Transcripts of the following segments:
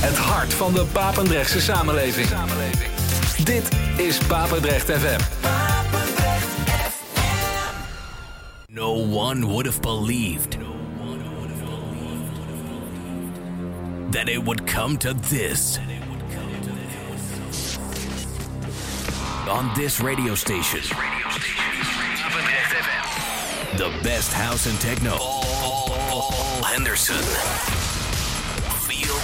Het hart van de Papendrechtse samenleving. Dit is Papendrecht FM. No one would have believed that it would come to this. On this radio station. The best house and techno. Paul Henderson.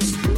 Bye.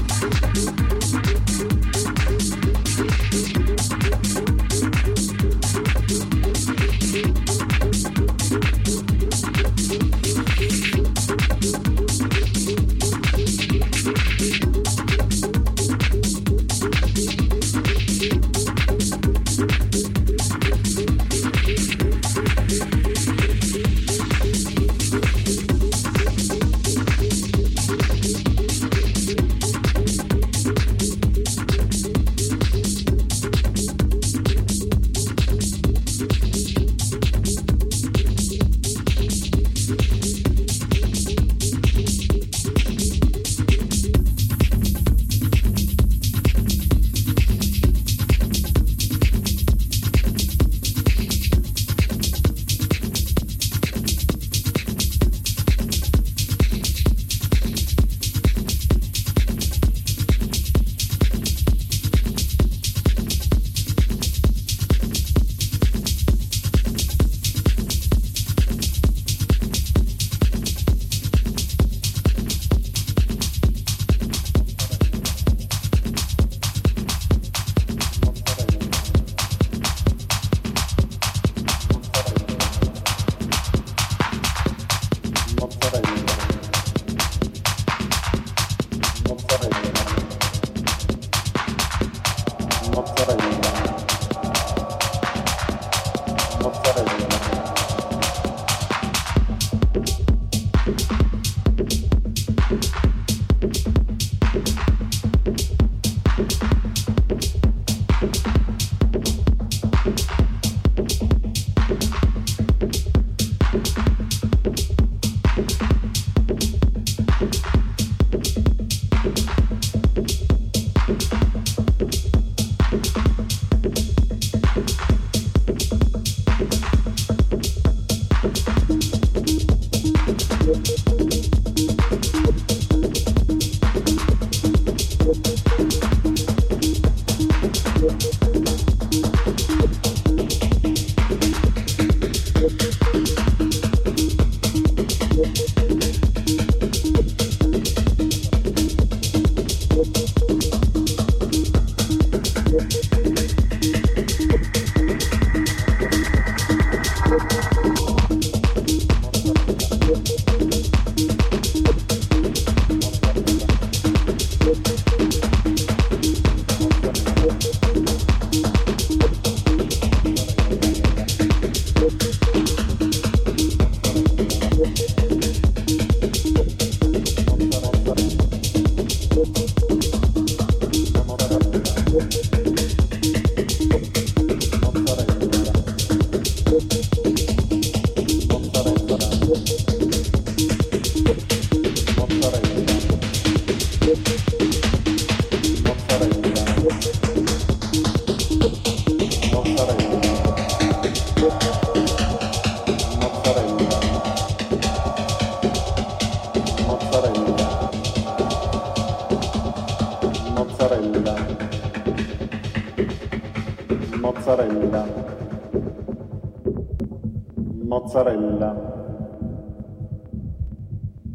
mozzarella.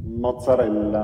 Mozzarella.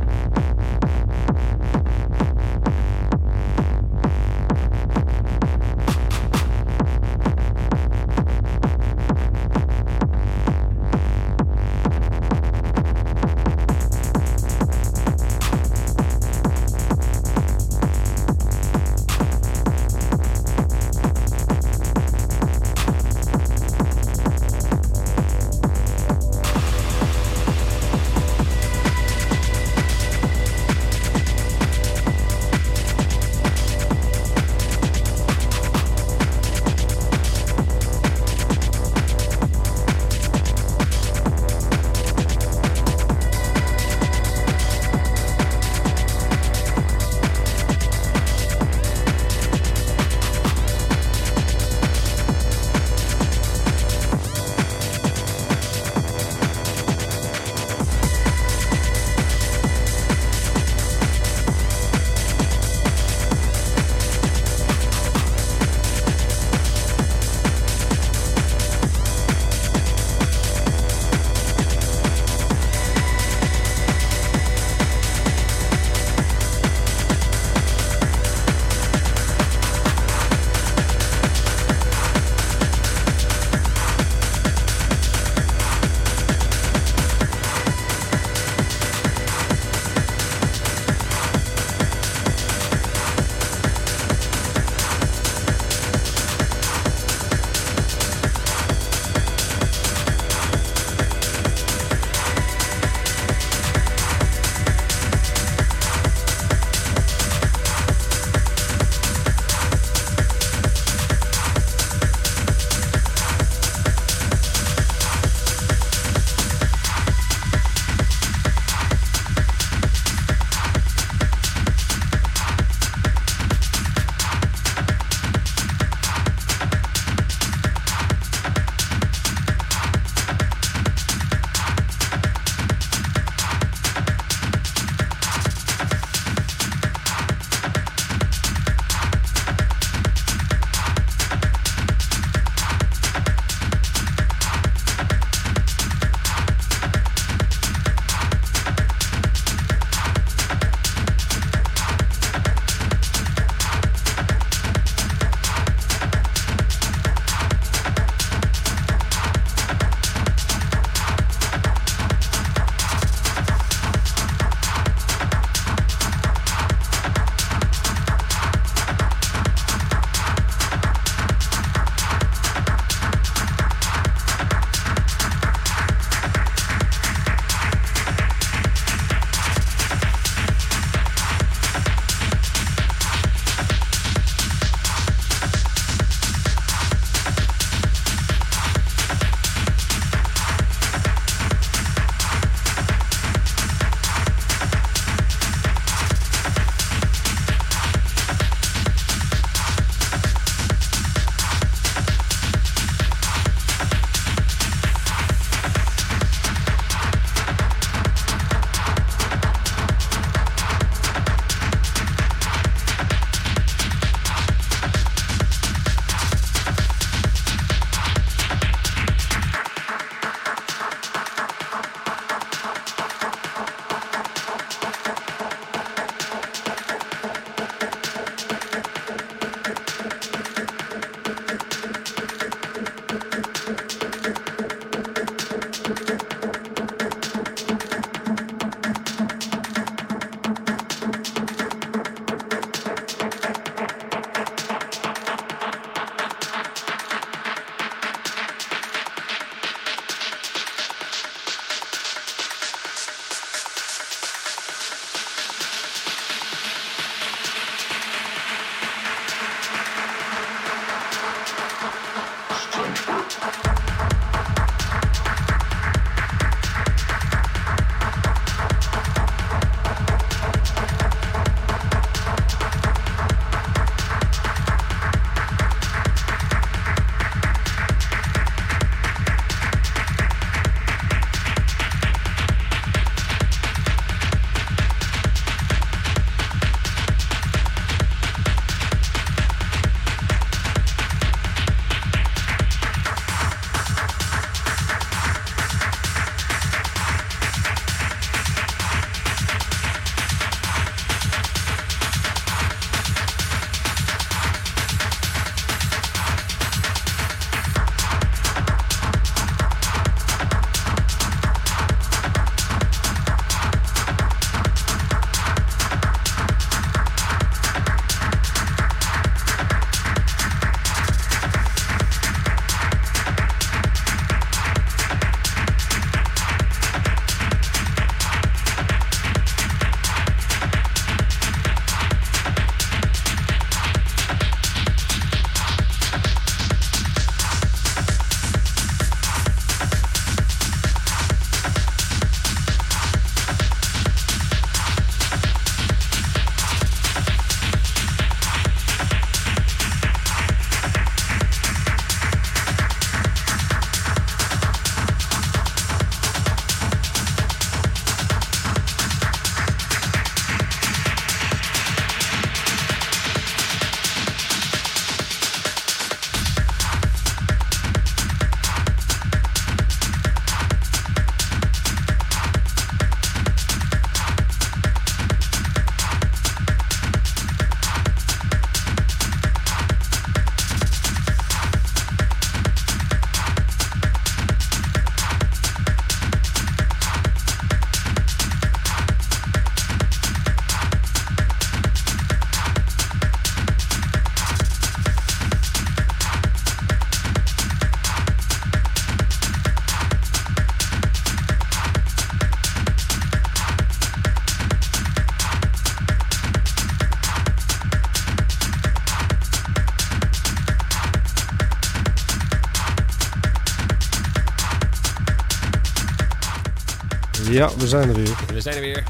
zijn er weer. We zijn er weer.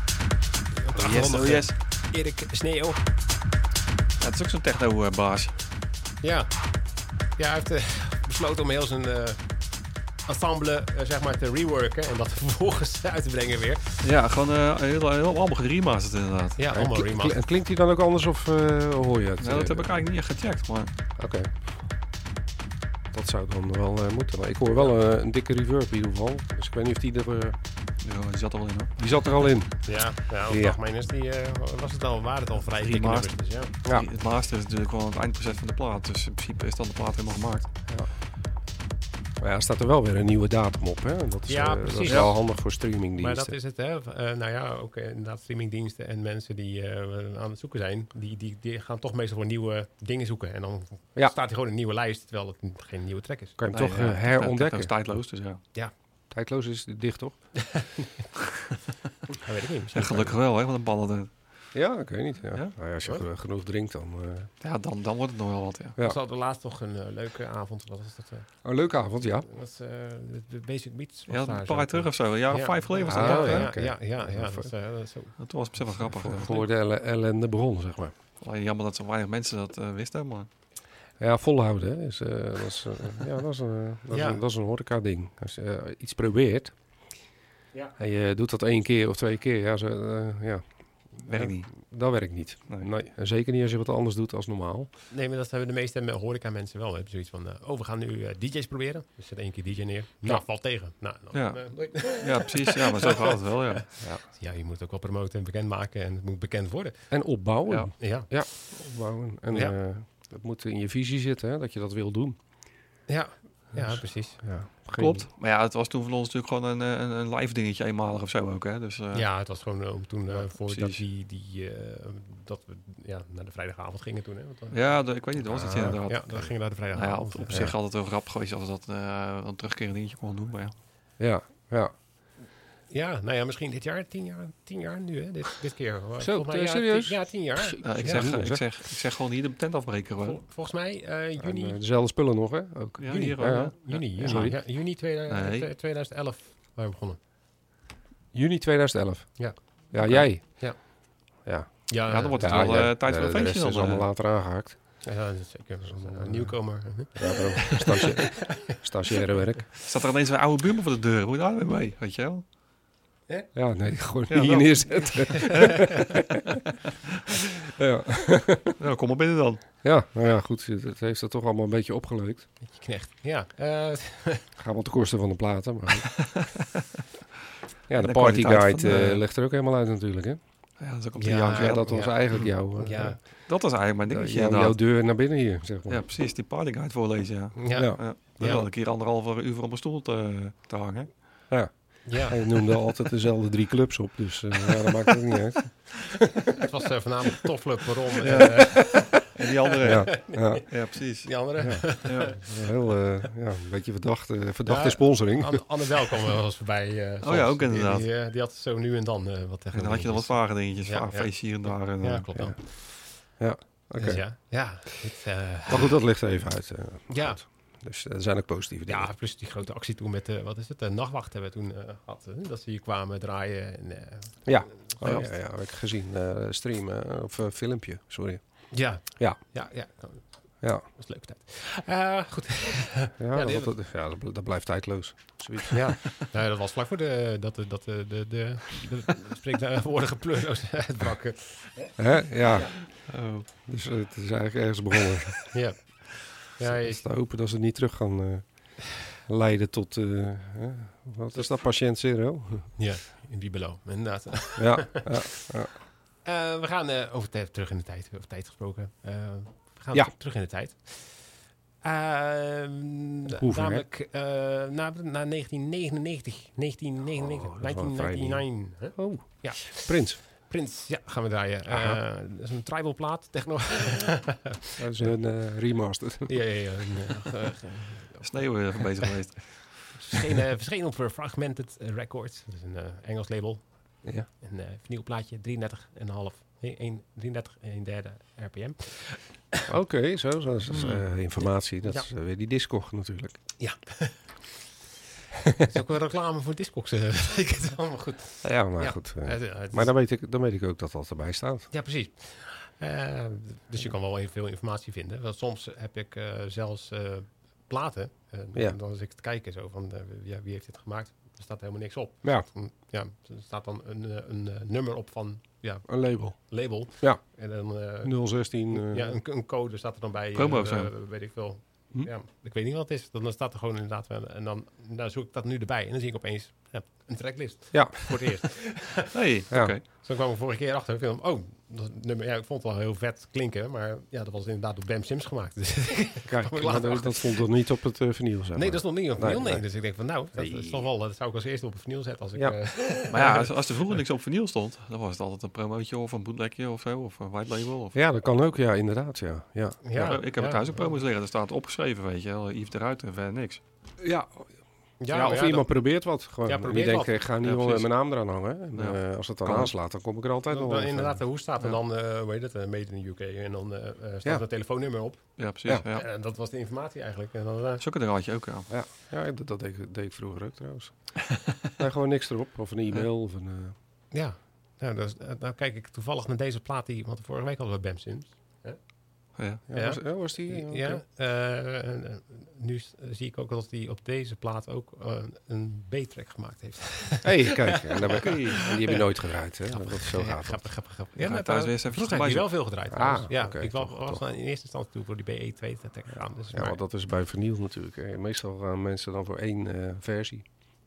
Op de Oh yes, oh yes. eh, Erik Sneeuw. Ja, het is ook zo'n techno-baas. Ja. Ja, hij heeft eh, besloten om heel zijn eh, ensemble eh, zeg maar, te reworken. En dat vervolgens uit te brengen weer. Ja, gewoon eh, heel, heel, allemaal geremasterd inderdaad. Ja, allemaal kli- Klinkt hij dan ook anders of eh, hoor je het? Nou, dat heb eh, ik eigenlijk niet echt gecheckt, maar Oké. Dat zou dan wel eh, moeten. Maar ik hoor wel eh, een dikke reverb in ieder geval. Dus ik weet niet of die er... ja, die zat er wel in hoor. die zat er al in. Ja, ja, over Ja. is die, eh, was het al, waren het al vrij dikke nummers. Dus ja. Ja. Het master is natuurlijk wel het eindproces van de plaat. Dus in principe is dan de plaat helemaal gemaakt. Maar ja, er staat er wel weer een nieuwe datum op. Hè? Dat is, Ja, eh, dat is wel handig voor streamingdiensten. Maar dat is het, hè. Eh, nou ja, ook inderdaad streamingdiensten en mensen die eh, aan het zoeken zijn, die, die, die gaan toch meestal voor nieuwe dingen zoeken. En dan Ja. staat hij gewoon een nieuwe lijst, terwijl het geen nieuwe track is. Kan je hem toch Nee, ja, herontdekken. techno is tijdloos, dus ja. Tijdloos is dicht, toch? Dat weet ik niet. Ja, gelukkig wel, hè, want een ballen. Ja, ik weet niet. Ja. Ja? Nou ja, als je Wat? geno- genoeg drinkt, dan... eh, Ja, dan, dan wordt het nog wel wat, ja. Ja. was al laatst toch een eh, leuke avond. Wat was dat? eh, Oh, leuke avond, ja. dat was, eh, de, de Basic Beats. was Ja, daar een paar jaar terug of zo. Een jaar of Ja. vijf geleden was dat. Ah, wel, ja, ja, ja, ja. Dat eh, dat zo- Dat was best wel grappig. Voor, ja. voor de ellende bron, zeg maar. Alleen Jammer dat zo weinig mensen dat eh, wisten, maar... Ja, volhouden hè, is, eh, dat is, eh, ja, dat is, een, dat is Ja. een, dat is een horeca-ding. Als je eh, iets probeert Ja. en je doet dat één keer of twee keer, ja, zo, eh, ja Werkt Ja. niet. dat werkt niet. Nee. Nee. En zeker niet als je wat anders doet als normaal. Nee, maar dat hebben de meeste horeca mensen wel. We hebben zoiets van, eh, oh, we gaan nu eh, DJ's proberen. Dus zet één keer DJ neer. Nou, Ja. valt tegen. Nou, dan, Ja. eh. Ja, precies. Ja, maar zo gaat het wel, ja. ja, je moet het ook wel promoten en bekendmaken. En het moet bekend worden. En opbouwen. Ja. Ja, opbouwen. En Ja. eh, dat moet in je visie zitten, hè, dat je dat wil doen. ja. ja Dus- precies. Ja, geen- Klopt. Maar ja, het was toen van ons natuurlijk gewoon een, eh, een, een live dingetje eenmalig of zo ook, hè. Dus, eh, Ja, het was gewoon eh, om toen, eh, voordat precies. die, die, eh, dat we ja, naar de vrijdagavond gingen toen. Hè, want, Ja, de- ik weet niet, dat was iets Ah, inderdaad. ja, dan gingen we naar de Nou ja, vrijdagavond. op, op Ja. zich altijd wel grappig geweest als we dat eh een terugkerend dingetje kon doen. Maar ja. Ja, ja. Ja, nou ja, misschien dit jaar, tien jaar, tien jaar nu, hè, dit, dit keer. Zo, eh, ja, serieus? tien- ja, tien jaar. Nou, ik, Ja. zeg, Ja, ik, zeg. ik zeg gewoon hier de tent afbreken. Vol- volgens mij eh, En, juni, eh, dezelfde spullen nog, hè? Ook. Ja, juni, hier ja, juni, juni, juni 2000 Nee. eh, 2011 waren we begonnen. Juni 2011. Ja. Ja, jij. Ja. Ja, Ja, Ja, dan wordt het Ja, wel ja, eh, tijd voor een feestje rest is dan. allemaal later aangehaakt. ja, dat is zeker een, een nieuwkomer. Ja, stagiaire werk. Staat er ineens een oude buurman voor de deur? Hoe daar weer mee? Weet je wel? Ja, nee, gewoon Ja, hier neerzetten. ja. Nou, kom maar binnen dan. ja, nou ja, goed. Het heeft er toch allemaal een beetje opgeleukt. Beetje knecht. Ja, eh, Gaat wel ten koste van de platen. Maar... ja, de de party guide van de- eh, ligt er ook helemaal uit natuurlijk. Hè? Ja, dat ook op Ja, de Ja, ja, dat was ja. eigenlijk jouw, eh, ja, Dat was eigenlijk mijn dingetje jouw, jouw deur naar binnen hier, zeg maar. Ja, precies. Die partyguide voorlezen, ja. ja, Ja. ja. Ja. Ja. Dan had ik hier anderhalve uur voor op mijn stoel te, te hangen. Hij noemde altijd dezelfde drie clubs op, dus eh, ja, dat maakt ook niet uit. Het was eh, voornamelijk Toffler, Perron Ja. en eh, En die andere. Ja, ja. ja, precies. die andere. Ja. heel, eh, ja, een beetje verdachte, verdachte Ja, sponsoring. Anne, Anne Wel kwam wel eens voorbij. eh, soms. ja, ook Die- inderdaad. Die, eh, die had zo nu en dan eh, wat tegen. En dan had je dan wat vage dingetjes. Ja, Ja, ja. feestje hier en daar. En, Ja, klopt ja. dan. Oké. Dus ja, ja, dit, eh, Maar goed, dat ligt er even uit. ja, Dus eh, er zijn ook positieve dingen. ja, plus die grote actie toen met, eh, wat is het, de nachtwacht hebben we toen eh, gehad. dat ze hier kwamen draaien. En, eh, Ja. Oh, Ja. ja, ja, heb ik gezien. eh streamen, of filmpje, sorry. ja, Ja. ja, ja, dat Ja, was een leuke tijd. Eh, goed. ja, dat, dat, ja dat, bl- dat blijft tijdloos. Zoiets. Ja, nou, dat was vlak voor de, dat de, dat de, de, de, de spreekwoordige pleurloos uitbrak. eh. Hè? Ja, Oh. dus het is eigenlijk ergens begonnen. Ja. Ja, je- is te hopen dat ze het niet terug gaan eh, leiden tot... eh, hè? wat is dat, patiënt zero? ja, in Bibelo, inderdaad. ja, ja, Eh, we gaan eh, over tijd terug in de tijd, over tijd gesproken. Eh, we gaan Ja. terug in de tijd. Ehm, Hoe ver? namelijk eh, naar, naar 1999. 1999. Oh, dat is wel een vrij 1999. hè? Oh, Ja. Prins. Prins, ja, gaan we draaien. Eh, dat is een tribal plaat. Techno. Dat is een eh, remaster. ja, ja, ja. een, eh, Sneeuw weer even bezig geweest. verschenen, verschenen op Fragmented Records. Dat is een eh, Engels label. ja. Een uh, vinylplaatje, 33,5. Nee, 1, 33 en 1 derde RPM. Oké, zo, zo is dat, eh, informatie. Dat Ja. is weer die Discog natuurlijk. Het is ook een reclame voor Discogs. eh, ik het allemaal goed. Ja, maar Ja. goed. eh, Het- het maar dan weet, ik, dan weet ik ook dat dat erbij staat. Ja, precies. Eh, dus je kan wel heel veel informatie vinden. Want soms heb ik eh, zelfs eh, platen. En Ja. dan zit ik te kijken zo van, eh, ja, wie heeft dit gemaakt? Er staat helemaal niks op. Ja. Er staat een- ja, er staat dan een, eh, een, eh, nummer op van ja, Een label. label. Ja. En dan... eh, 016. eh, ja, een, een code staat er dan bij. Promo eh, eh, weet ik veel. Hm? Ja, ik weet niet wat het is. Dan staat er gewoon inderdaad... wel- En dan, dan zoek ik dat nu erbij. En dan zie ik opeens ja, een tracklist. Ja. Voor het eerst. Hey, Ja. oké. Zo kwam ik vorige keer achter. Film. Oh, dat nummer. Ja, ik vond het wel heel vet klinken. Maar ja, dat was inderdaad door Bam Sims gemaakt. Dus, Kijk, maar dat, dat stond er niet op het vinyl, zeg nee, dat is nog niet op vinyl. Nee, nee. Dus ik denk van nou, dat, Nee. is toch wel, dat zou ik als eerste op vinyl zetten. Als ik, Ja. eh, Maar ja, als, als er vroeger niks op vinyl stond, dan was het altijd een promootje of een bootlegje of zo, of een white label. Of... Ja, dat kan ook, ja, inderdaad, ja. Ja, ja, ik heb ja. thuis ook promos liggen, daar staat opgeschreven, weet je wel, Yves de Ruiter en verder niks. ja, Ja, ja, of ja, iemand probeert wat. Gewoon. Ja, probeert denkt, ik ga niet wel mijn naam eraan hangen. En, eh, als het dan aanslaat, dan kom ik er altijd nog dan wel inderdaad de hoe staat Ja. dan, eh hoe heet het, eh, made in the UK. En dan eh, eh, staat een telefoonnummer op. Ja, precies. Ja. Dat was de informatie eigenlijk. En dan, eh, had je ook, ja. Ja, ja dat, dat deed, ik- deed ik vroeger ook trouwens. nee, gewoon niks erop. Of een e-mail. Of een, eh, ja, nou, dus, eh, nou kijk ik toevallig naar deze plaat die, want vorige week hadden we Bam Sims. Ja. ja, Ja. Was, was die? Ja, eh, eh, nu s- zie ik ook dat hij op deze plaat ook eh, een B-track gemaakt heeft. hey, kijk. En, daar ben ik- en die heb je nooit gedraaid, hè? Dat is zo Ja, gaaf. grappig, grappig, grappig. ga maar thuis trouwens, weer eens even vroeger heb je wel veel gedraaid. Ah, ja, ik was, toch, was toch. in eerste instantie toe voor die BE2 track gegaan. Dus Ja, maar- want dat is bij vinyl natuurlijk. Hè. Meestal gaan mensen dan voor één eh, versie.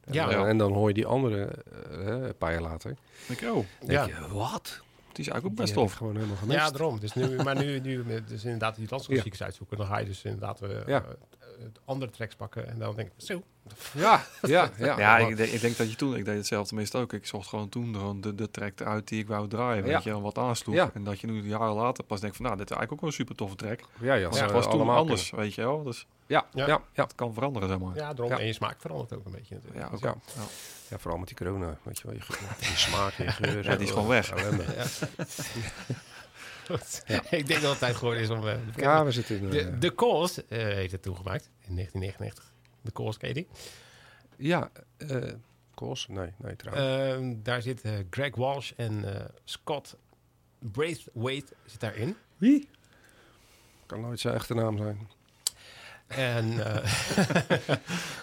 En, Ja. dan- Ja. en dan hoor je die andere eh, een paar jaar later. Ik, oh, Ja. denk je, wat? Die is eigenlijk ook best tof. gewoon helemaal gemist. Ja, daarom. Dus nu, maar nu, nu met- dus inderdaad die landsklassiekers uitzoeken, dan ga je dus inderdaad Ja. eh, andere tracks pakken. En dan denk ik, zo. Ja, ja, ja. Ja, ik, denk- ik denk dat je toen, ik deed hetzelfde tenminste ook. Ik zocht gewoon toen gewoon de, de track eruit die ik wou draaien, Ja. weet je, en wat aansloeg. Ja. En dat je nu jaren later pas denkt van, nou, dit is eigenlijk ook wel een super toffe track. ja, ja, Want ze het was toen allemaal anders, weet je wel. Dus. Ja, Ja. ja, ja, het kan veranderen, zeg maar. Ja, daarom. Ja. En je smaak verandert ook een beetje natuurlijk. Ja, ook Ja. Ja. ja. vooral met die corona. Weet je wel, je, smaak, je geur. Ja, die is gewoon weg. Ellende. ik denk dat het tijd geworden is om... eh, Ja, we zitten in... de, eh, de Cause eh, heeft het toegemaakt in 1999. De Cause, ken je die? ja, eh Koos? Nee, nee, trouwens. Ehm, daar zit eh, Greg Walsh en eh, Scott Braithwaite zit daarin. Wie? Kan nooit zijn echte naam zijn. En eh,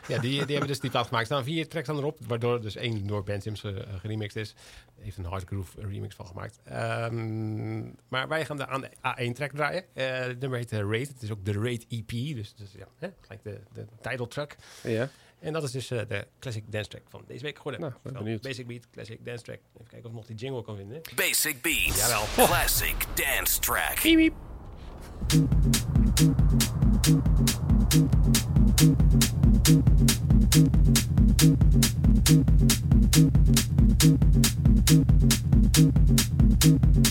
ja, die, die hebben dus die plaat gemaakt. Er staan vier tracks aan erop, waardoor dus één door Ben Sims eh, geremixed is. Heeft een hard groove remix van gemaakt. Ehm, maar wij gaan de, aan de A1 track draaien. Eh de nummer heet Raid. Het is ook de Raid EP, dus, dus ja, hè, gelijk de, de title track. Ja, En dat is dus eh, de classic dance track van deze week geworden. Nou, ben benieuwd. Basic Beat, classic dance track. Even kijken of ik nog die jingle kan vinden. Basic Beats. Jawel. Classic dance track. Thank you.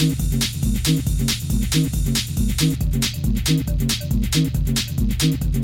Thank you.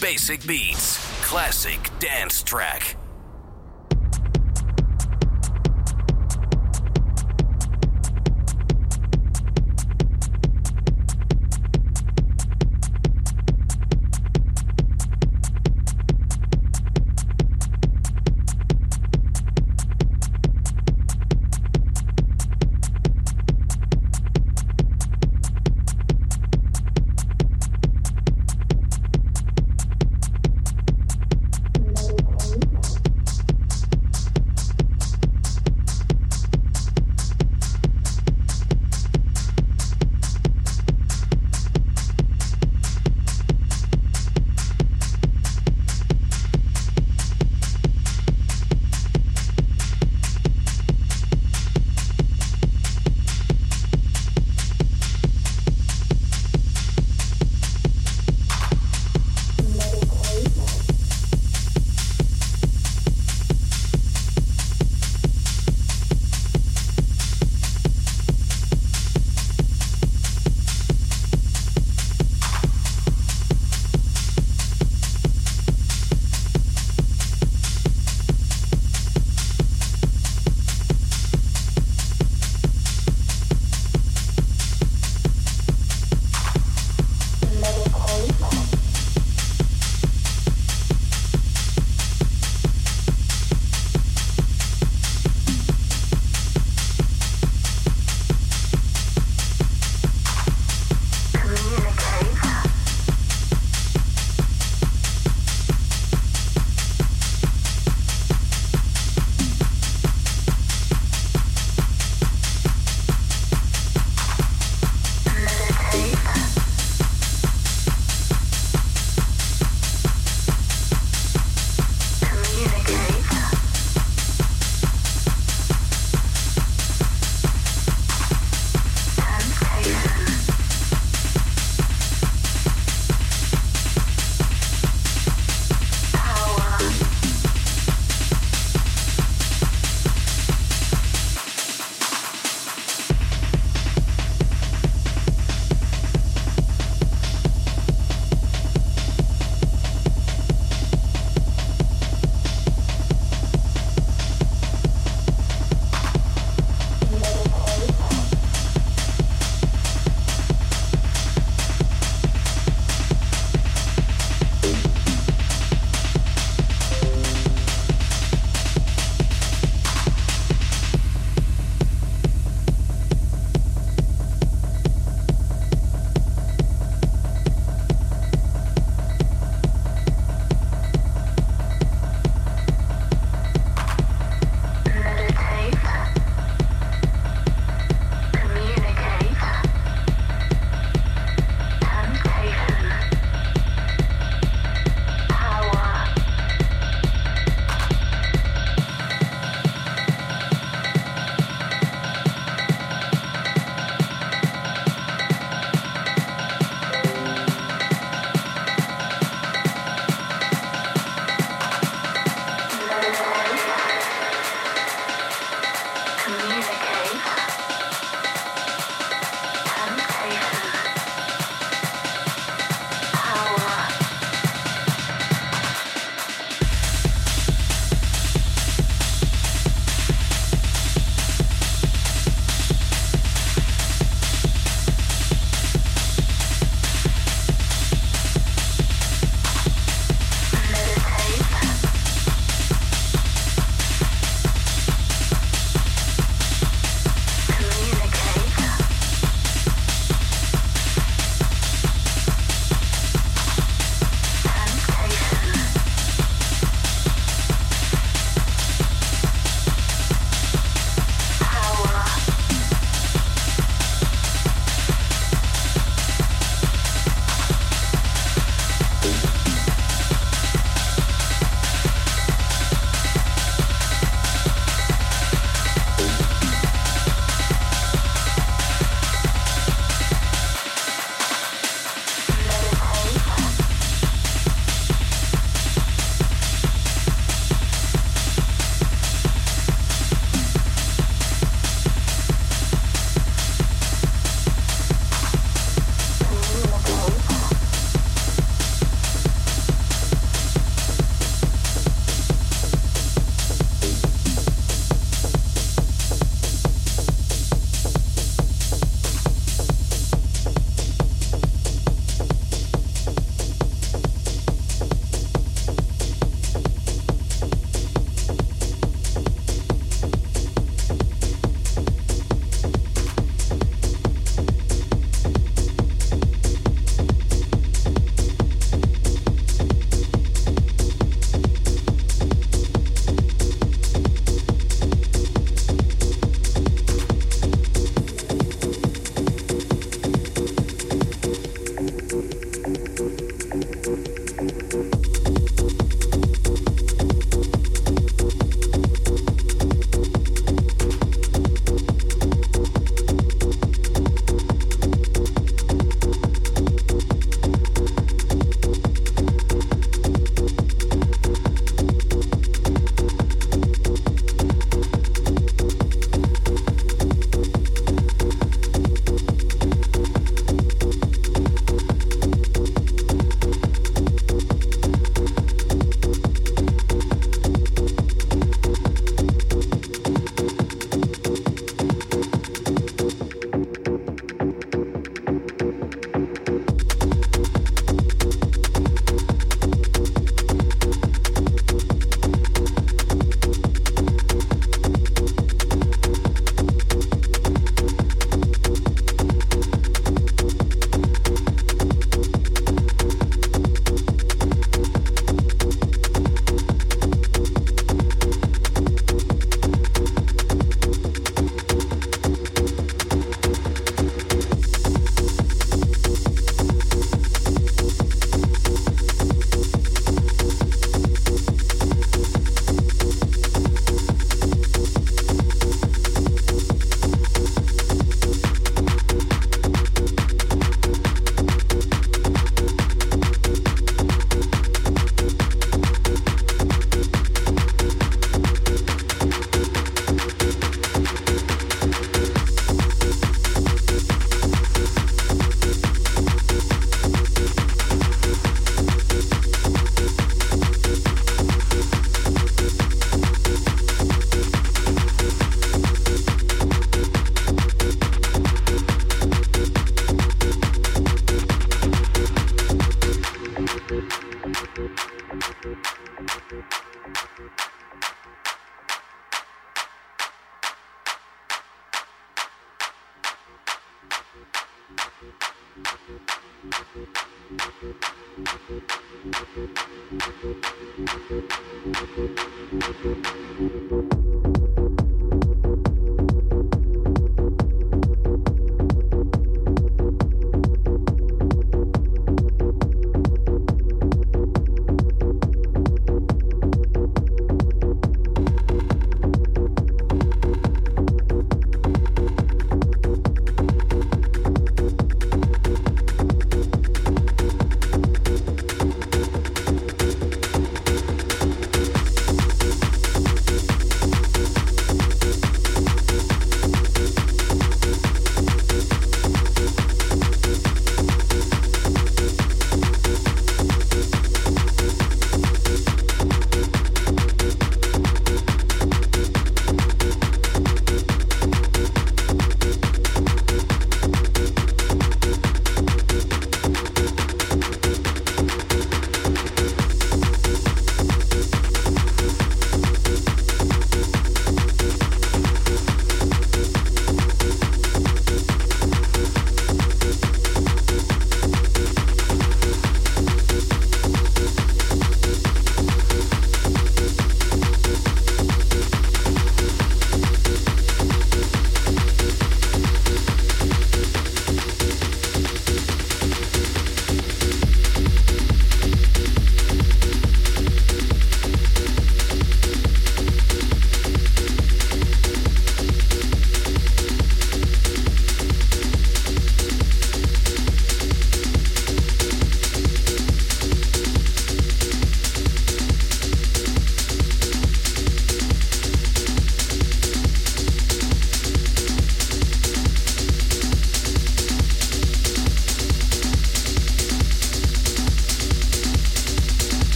Basic Beats, classic dance track.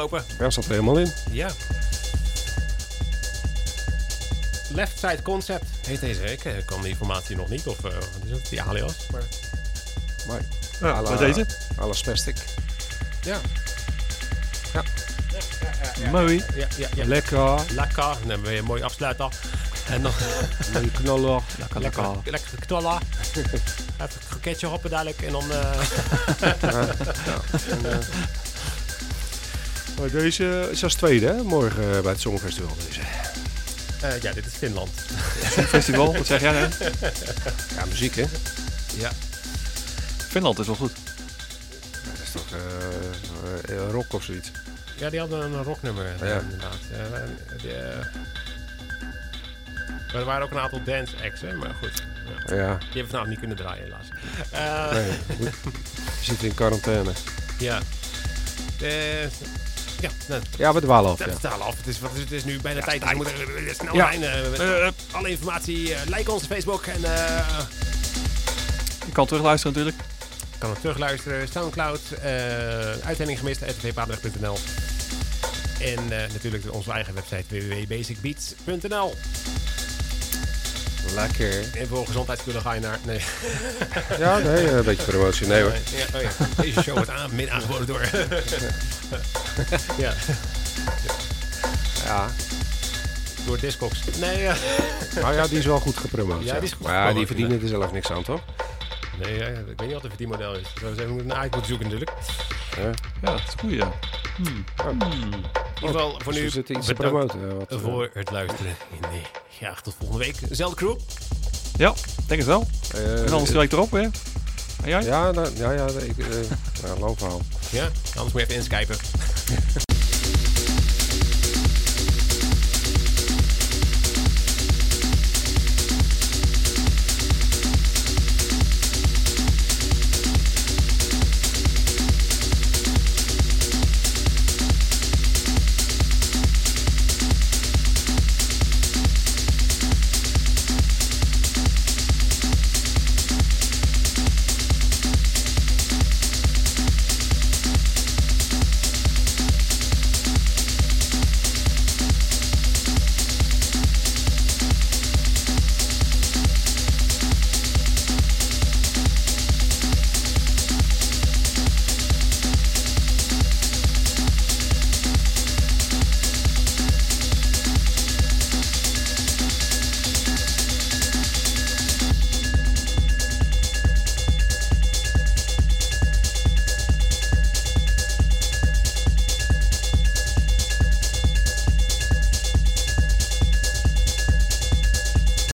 Afgelopen. Ja, zat er helemaal in. Ja. Left Side Concept heet deze. Ik eh, kan de informatie nog niet. Of eh, wat is het? Die alias. Maar Maar, Ja, à la- bij deze. à la Spastic. ja. Mooi. Ja, ja, ja. Lekker. Lekker. Dan hebben we weer een mooi afsluiter. En nog Een knaller. Lekker, lekker, lekker. lekker knallen. Even een kroketje hoppen dadelijk. En dan... eh, Maar deze is als tweede, hè? Morgen eh, bij het Songfestival. Deze. eh, ja, dit is Finland. Festival, wat zeg jij nou? Ja, muziek, hè? Ja. Finland is wel goed. Ja, dat is toch eh, eh, rock of zoiets. Ja, die hadden een rocknummer eh, Ja. inderdaad. Eh, die, eh, maar er waren ook een aantal dance acts, hè? maar goed. Ja. Ja, Die hebben we vanavond niet kunnen draaien, helaas. Eh, nee. goed. We zitten in quarantaine. Ja. Eh, ja, nou, Ja, we dwalen af, ja. betalen af. Het is, wat, is- het is nu bijna tijd. We moeten eh, snel Ja. zijn. eh, eh, alle informatie, eh, like onze Facebook en eh Je kan terugluisteren natuurlijk. kan het terugluisteren. Soundcloud, eh uitzending gemist, rtvpaardrecht.nl. En eh, natuurlijk onze eigen website www.basicbeats.nl. Lekker. En voor gezondheidsspullen ga je naar... Nee. Ja, nee, een beetje promotie. Nee hoor. Ja, oh ja. Deze show wordt aan, aangeboden door... ja. Ja. door Discogs. Nee, eh, Maar ja, die is wel goed gepromoot. Ja, die is goed maar ja, die verdienen er zelf niks aan, toch? nee eh, ik weet niet wat een verdienmodel is. Zo zeggen we een moeten zoeken natuurlijk. Ja. Ja, dat is goed, ja. Hmm. In ieder geval voor nu we zitten iets te bedankt promoten. Wat, eh, voor het luisteren. Nee, graag tot volgende week. Dezelfde crew. Ja, denk het wel. eh, En anders direct erop weer. Jij? Ja, nou, ja, ja, ik, eh, ja, lang verhaal. Ja, anders moet je even inskypen.